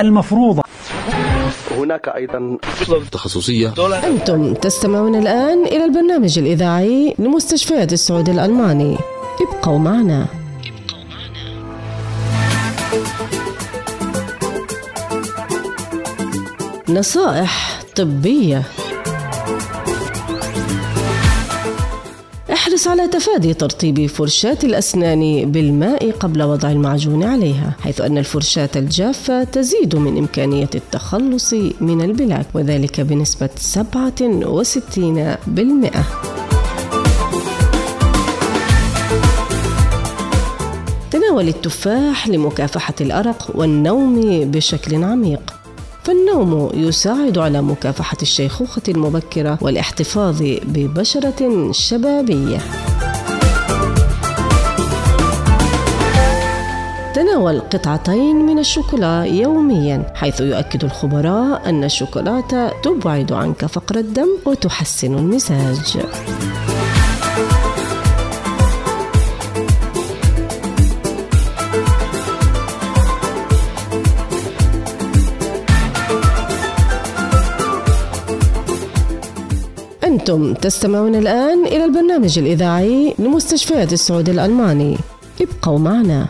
المفروضة. هناك أيضا تخصصية. أنتم تستمعون الآن إلى البرنامج الإذاعي لمستشفيات السعودي الألماني. ابقوا معنا. نصائح طبية. احرص على تفادي ترطيب فرشاة الأسنان بالماء قبل وضع المعجون عليها حيث أن الفرشاة الجافة تزيد من إمكانية التخلص من البلاك وذلك بنسبة 67% تناول التفاح لمكافحة الأرق والنوم بشكل عميق. فالنوم يساعد على مكافحة الشيخوخة المبكرة والاحتفاظ ببشرة شبابية. تناول قطعتين من الشوكولا يوميا حيث يؤكد الخبراء أن الشوكولاتة تبعد عنك فقر الدم وتحسن المزاج. أنتم تستمعون الآن إلى البرنامج الإذاعي لمستشفيات السعودي الألماني. ابقوا معنا.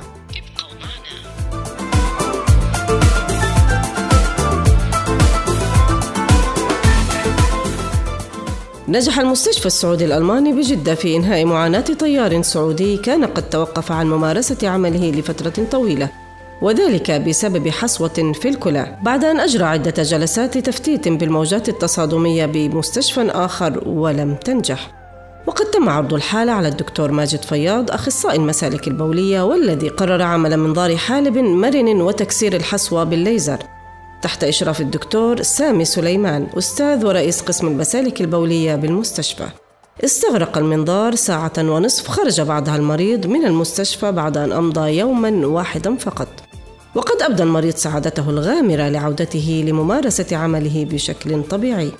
نجح المستشفى السعودي الألماني بجدة في إنهاء معاناة طيار سعودي كان قد توقف عن ممارسة عمله لفترة طويلة. وذلك بسبب حصوة في الكلى. بعد أن أجرى عدة جلسات تفتيت بالموجات التصادمية بمستشفى آخر ولم تنجح. وقد تم عرض الحالة على الدكتور ماجد فياض أخصائي المسالك البولية والذي قرر عمل منظار حالب مرن وتكسير الحصوة بالليزر. تحت إشراف الدكتور سامي سليمان أستاذ ورئيس قسم المسالك البولية بالمستشفى. استغرق المنظار ساعة ونصف خرج بعدها المريض من المستشفى بعد أن أمضى يوما واحدا فقط. وقد أبدى المريض سعادته الغامرة لعودته لممارسة عمله بشكل طبيعي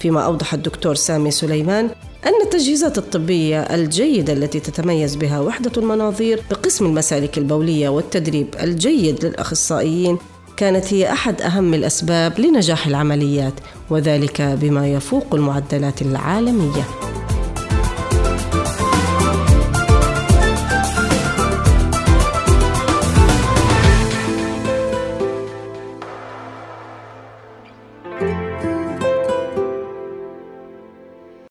فيما أوضح الدكتور سامي سليمان أن التجهيزات الطبية الجيدة التي تتميز بها وحدة المناظير بقسم المسالك البولية والتدريب الجيد للأخصائيين كانت هي أحد أهم الأسباب لنجاح العمليات وذلك بما يفوق المعدلات العالمية.